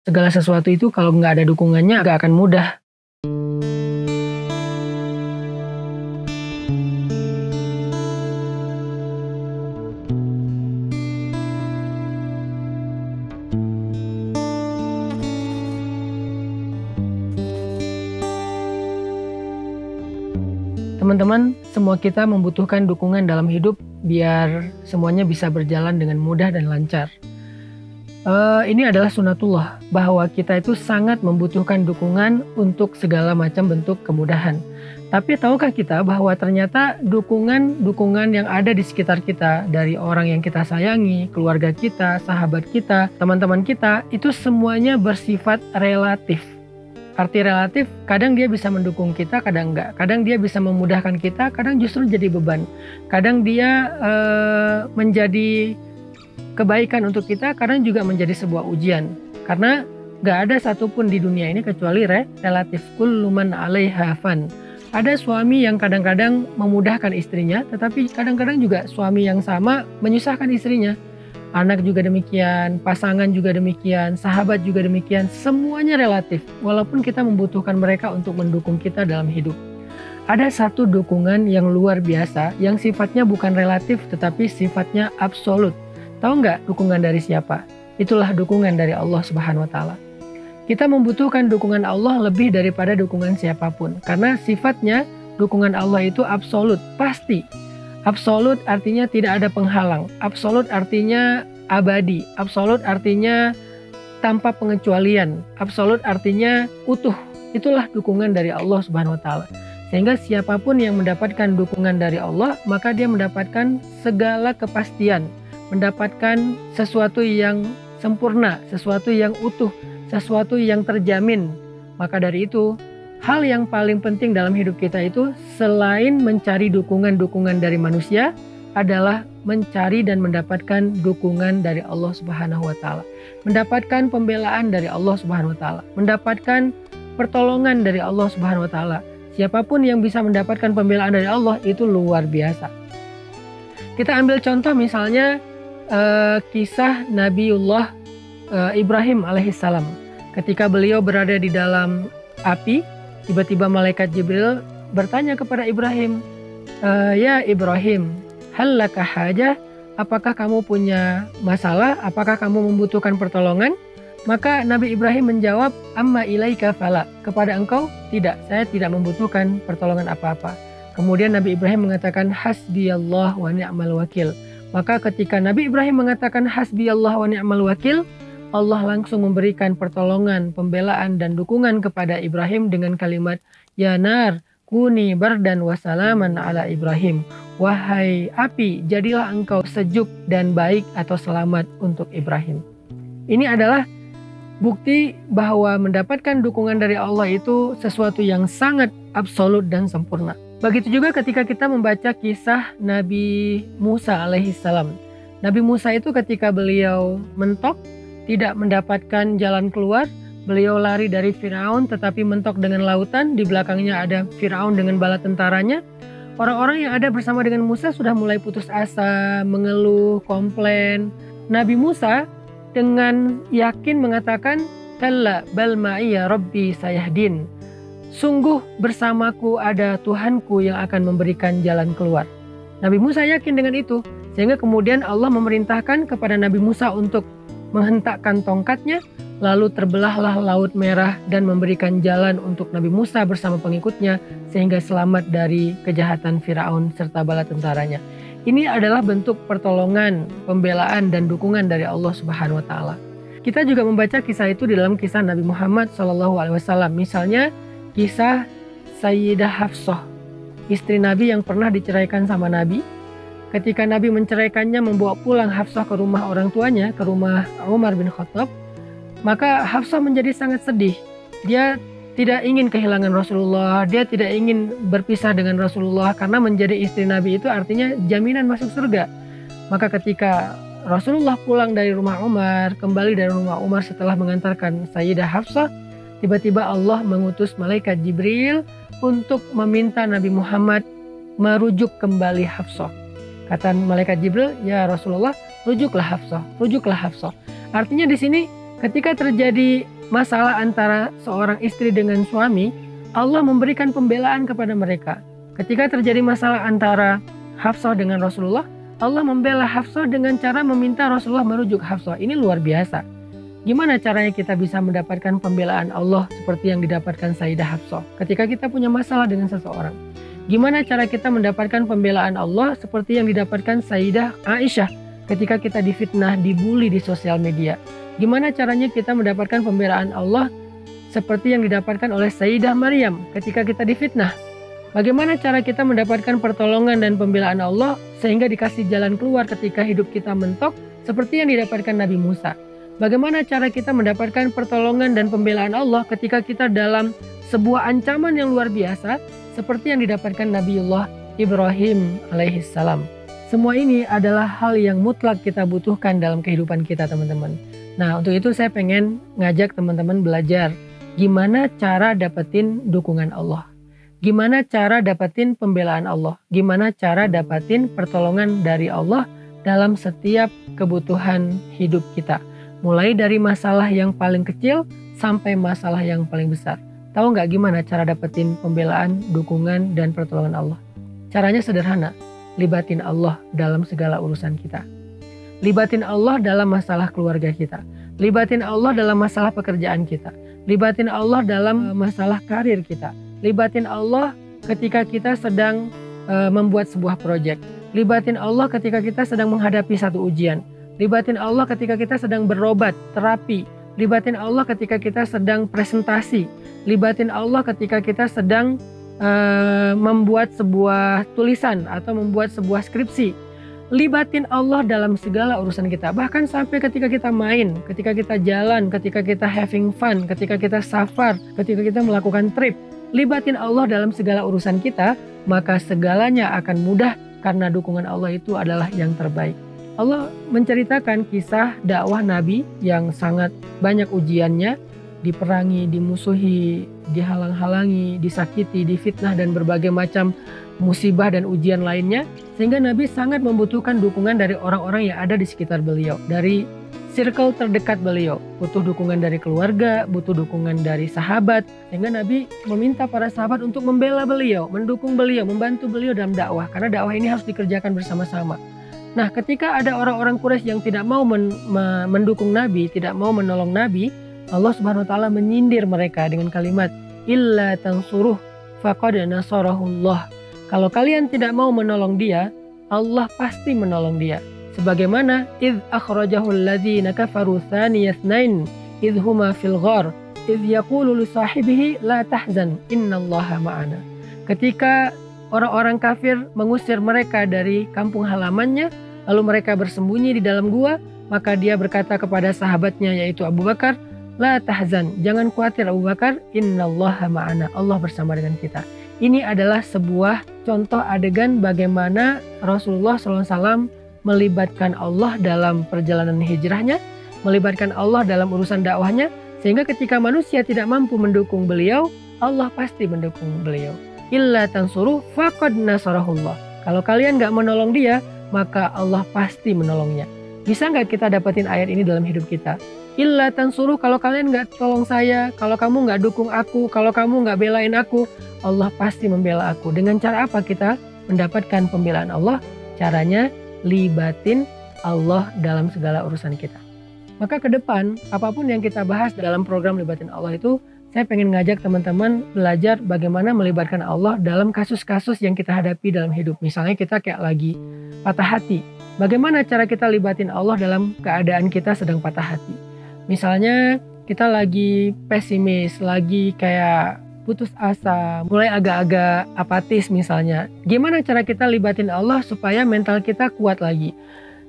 Segala sesuatu itu kalau nggak ada dukungannya nggak akan mudah. Teman-teman, semua kita membutuhkan dukungan dalam hidup biar semuanya bisa berjalan dengan mudah dan lancar. Uh, ini adalah sunatullah bahwa kita itu sangat membutuhkan dukungan untuk segala macam bentuk kemudahan. Tapi tahukah kita bahwa ternyata dukungan-dukungan yang ada di sekitar kita dari orang yang kita sayangi, keluarga kita, sahabat kita, teman-teman kita itu semuanya bersifat relatif. Arti relatif, kadang dia bisa mendukung kita, kadang enggak. Kadang dia bisa memudahkan kita, kadang justru jadi beban. Kadang dia uh, menjadi kebaikan untuk kita kadang juga menjadi sebuah ujian. Karena gak ada satupun di dunia ini kecuali re, relatif kulluman alaiha fan. Ada suami yang kadang-kadang memudahkan istrinya, tetapi kadang-kadang juga suami yang sama menyusahkan istrinya. Anak juga demikian, pasangan juga demikian, sahabat juga demikian, semuanya relatif. Walaupun kita membutuhkan mereka untuk mendukung kita dalam hidup. Ada satu dukungan yang luar biasa yang sifatnya bukan relatif tetapi sifatnya absolut Tahu nggak dukungan dari siapa? Itulah dukungan dari Allah Subhanahu wa taala. Kita membutuhkan dukungan Allah lebih daripada dukungan siapa pun karena sifatnya dukungan Allah itu absolut, pasti. Absolut artinya tidak ada penghalang. Absolut artinya abadi. Absolut artinya tanpa pengecualian. Absolut artinya utuh. Itulah dukungan dari Allah Subhanahu wa taala. Sehingga siapa pun yang mendapatkan dukungan dari Allah, maka dia mendapatkan segala kepastian, mendapatkan sesuatu yang sempurna, sesuatu yang utuh, sesuatu yang terjamin. Maka dari itu, hal yang paling penting dalam hidup kita itu selain mencari dukungan-dukungan dari manusia adalah mencari dan mendapatkan dukungan dari Allah Subhanahu wa taala. Mendapatkan pembelaan dari Allah Subhanahu wa taala, mendapatkan pertolongan dari Allah Subhanahu wa taala. Siapa pun yang bisa mendapatkan pembelaan dari Allah itu luar biasa. Kita ambil contoh misalnya uh, kisah Nabiullah uh, Ibrahim alaihissalam. Ketika beliau berada di dalam api, tiba-tiba malaikat Jibril bertanya kepada Ibrahim, uh, "Ya Ibrahim, halakah haja? Apakah kamu punya masalah? Apakah kamu membutuhkan pertolongan?" Maka Nabi Ibrahim menjawab, "Amma ilaika fala." Kepada engkau tidak, saya tidak membutuhkan pertolongan apa-apa. Kemudian Nabi Ibrahim mengatakan, "Hasbi Allah wa ni'mal wakil." Maka ketika Nabi Ibrahim mengatakan hasbi Allah wa ni'mal wakil, Allah langsung memberikan pertolongan, pembelaan dan dukungan kepada Ibrahim dengan kalimat Ya nar, kuni bardan wasalaman ala Ibrahim. Wahai api, jadilah engkau sejuk dan baik atau selamat untuk Ibrahim. Ini adalah bukti bahwa mendapatkan dukungan dari Allah itu sesuatu yang sangat absolut dan sempurna. Begitu juga ketika kita membaca kisah Nabi Musa alaihissalam. Nabi Musa itu ketika beliau mentok, tidak mendapatkan jalan keluar, beliau lari dari Firaun tetapi mentok dengan lautan, di belakangnya ada Firaun dengan bala tentaranya. Orang-orang yang ada bersama dengan Musa sudah mulai putus asa, mengeluh, komplain. Nabi Musa dengan yakin mengatakan, "Kalla bal ma'iya rabbi sayahdin." Sungguh bersamaku ada Tuhanku yang akan memberikan jalan keluar. Nabi Musa yakin dengan itu, sehingga kemudian Allah memerintahkan kepada Nabi Musa untuk menghentakkan tongkatnya, lalu terbelahlah Laut Merah dan memberikan jalan untuk Nabi Musa bersama pengikutnya sehingga selamat dari kejahatan Firaun serta bala tentaranya. Ini adalah bentuk pertolongan, pembelaan dan dukungan dari Allah Subhanahu wa taala. Kita juga membaca kisah itu di dalam kisah Nabi Muhammad SAW. Misalnya kisah Sayyidah Hafsah, istri Nabi yang pernah diceraikan sama Nabi. Ketika Nabi menceraikannya membawa pulang Hafsah ke rumah orang tuanya, ke rumah Umar bin Khattab, maka Hafsah menjadi sangat sedih. Dia tidak ingin kehilangan Rasulullah, dia tidak ingin berpisah dengan Rasulullah karena menjadi istri Nabi itu artinya jaminan masuk surga. Maka ketika Rasulullah pulang dari rumah Umar, kembali dari rumah Umar setelah mengantarkan Sayyidah Hafsah, Tiba-tiba Allah mengutus malaikat Jibril untuk meminta Nabi Muhammad merujuk kembali Hafsah. Kata malaikat Jibril, "Ya Rasulullah, rujuklah Hafsah, rujuklah Hafsah." Artinya di sini Ketika terjadi masalah antara seorang istri dengan suami, Allah memberikan pembelaan kepada mereka. Ketika terjadi masalah antara Hafsah dengan Rasulullah, Allah membela Hafsah dengan cara meminta Rasulullah merujuk Hafsah. Ini luar biasa. Gimana caranya kita bisa mendapatkan pembelaan Allah seperti yang didapatkan Sayyidah Hafsah ketika kita punya masalah dengan seseorang? Gimana cara kita mendapatkan pembelaan Allah seperti yang didapatkan Sayyidah Aisyah ketika kita difitnah, dibully di sosial media? Gimana caranya kita mendapatkan pembelaan Allah seperti yang didapatkan oleh Sayyidah Maryam ketika kita difitnah? Bagaimana cara kita mendapatkan pertolongan dan pembelaan Allah sehingga dikasih jalan keluar ketika hidup kita mentok seperti yang didapatkan Nabi Musa? Bagaimana cara kita mendapatkan pertolongan dan pembelaan Allah ketika kita dalam sebuah ancaman yang luar biasa seperti yang didapatkan Nabiullah Ibrahim alaihissalam. Semua ini adalah hal yang mutlak kita butuhkan dalam kehidupan kita teman-teman. Nah untuk itu saya pengen ngajak teman-teman belajar gimana cara dapetin dukungan Allah. Gimana cara dapetin pembelaan Allah. Gimana cara dapetin pertolongan dari Allah dalam setiap kebutuhan hidup kita mulai dari masalah yang paling kecil sampai masalah yang paling besar. Tahu nggak gimana cara dapetin pembelaan, dukungan, dan pertolongan Allah? Caranya sederhana, libatin Allah dalam segala urusan kita. Libatin Allah dalam masalah keluarga kita. Libatin Allah dalam masalah pekerjaan kita. Libatin Allah dalam masalah karir kita. Libatin Allah ketika kita sedang uh, membuat sebuah proyek. Libatin Allah ketika kita sedang menghadapi satu ujian Libatin Allah ketika kita sedang berobat, terapi. Libatin Allah ketika kita sedang presentasi. Libatin Allah ketika kita sedang uh, membuat sebuah tulisan atau membuat sebuah skripsi. Libatin Allah dalam segala urusan kita. Bahkan sampai ketika kita main, ketika kita jalan, ketika kita having fun, ketika kita safar, ketika kita melakukan trip. Libatin Allah dalam segala urusan kita, maka segalanya akan mudah karena dukungan Allah itu adalah yang terbaik. Allah menceritakan kisah dakwah Nabi yang sangat banyak ujiannya, diperangi, dimusuhi, dihalang-halangi, disakiti, difitnah dan berbagai macam musibah dan ujian lainnya sehingga Nabi sangat membutuhkan dukungan dari orang-orang yang ada di sekitar beliau, dari circle terdekat beliau, butuh dukungan dari keluarga, butuh dukungan dari sahabat, sehingga Nabi meminta para sahabat untuk membela beliau, mendukung beliau, membantu beliau dalam dakwah, karena dakwah ini harus dikerjakan bersama-sama. Nah, ketika ada orang-orang Quraisy yang tidak mau men, me, mendukung Nabi, tidak mau menolong Nabi, Allah Subhanahu wa taala menyindir mereka dengan kalimat illa tansuruh faqad nasarahullah. Kalau kalian tidak mau menolong dia, Allah pasti menolong dia. Sebagaimana id akhrajahu alladzina kafaru thaniyasnain id huma fil ghar id yaqulu li sahibihi la tahzan innallaha ma'ana. Ketika orang-orang kafir mengusir mereka dari kampung halamannya, lalu mereka bersembunyi di dalam gua, maka dia berkata kepada sahabatnya yaitu Abu Bakar, La tahzan, jangan khawatir Abu Bakar, innallaha ma'ana, Allah bersama dengan kita. Ini adalah sebuah contoh adegan bagaimana Rasulullah SAW melibatkan Allah dalam perjalanan hijrahnya, melibatkan Allah dalam urusan dakwahnya, sehingga ketika manusia tidak mampu mendukung beliau, Allah pasti mendukung beliau illa tansuru faqad nasarahullah. Kalau kalian nggak menolong dia, maka Allah pasti menolongnya. Bisa nggak kita dapetin ayat ini dalam hidup kita? Illa tansuru kalau kalian nggak tolong saya, kalau kamu nggak dukung aku, kalau kamu nggak belain aku, Allah pasti membela aku. Dengan cara apa kita mendapatkan pembelaan Allah? Caranya libatin Allah dalam segala urusan kita. Maka ke depan, apa pun yang kita bahas dalam program Libatin Allah itu saya pengen ngajak teman-teman belajar bagaimana melibatkan Allah dalam kasus-kasus yang kita hadapi dalam hidup. Misalnya kita kayak lagi patah hati. Bagaimana cara kita libatin Allah dalam keadaan kita sedang patah hati? Misalnya kita lagi pesimis, lagi kayak putus asa, mulai agak-agak apatis misalnya. Gimana cara kita libatin Allah supaya mental kita kuat lagi?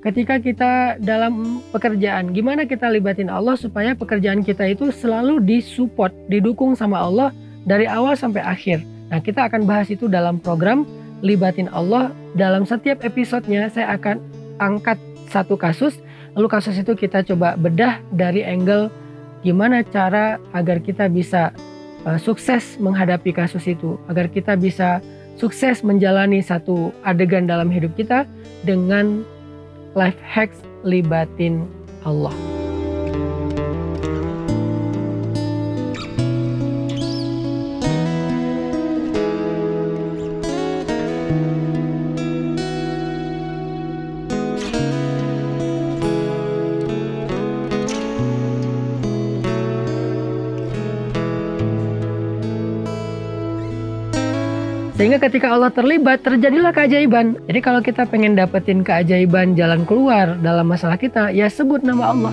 Ketika kita dalam pekerjaan, gimana kita libatin Allah supaya pekerjaan kita itu selalu disupport, didukung sama Allah dari awal sampai akhir. Nah, kita akan bahas itu dalam program Libatin Allah. Dalam setiap episodenya saya akan angkat satu kasus, lalu kasus itu kita coba bedah dari angle gimana cara agar kita bisa uh, sukses menghadapi kasus itu, agar kita bisa sukses menjalani satu adegan dalam hidup kita dengan life hacks libatin Allah. Sehingga ketika Allah terlibat, terjadilah keajaiban. Jadi kalau kita pengen dapetin keajaiban jalan keluar dalam masalah kita, ya sebut nama Allah.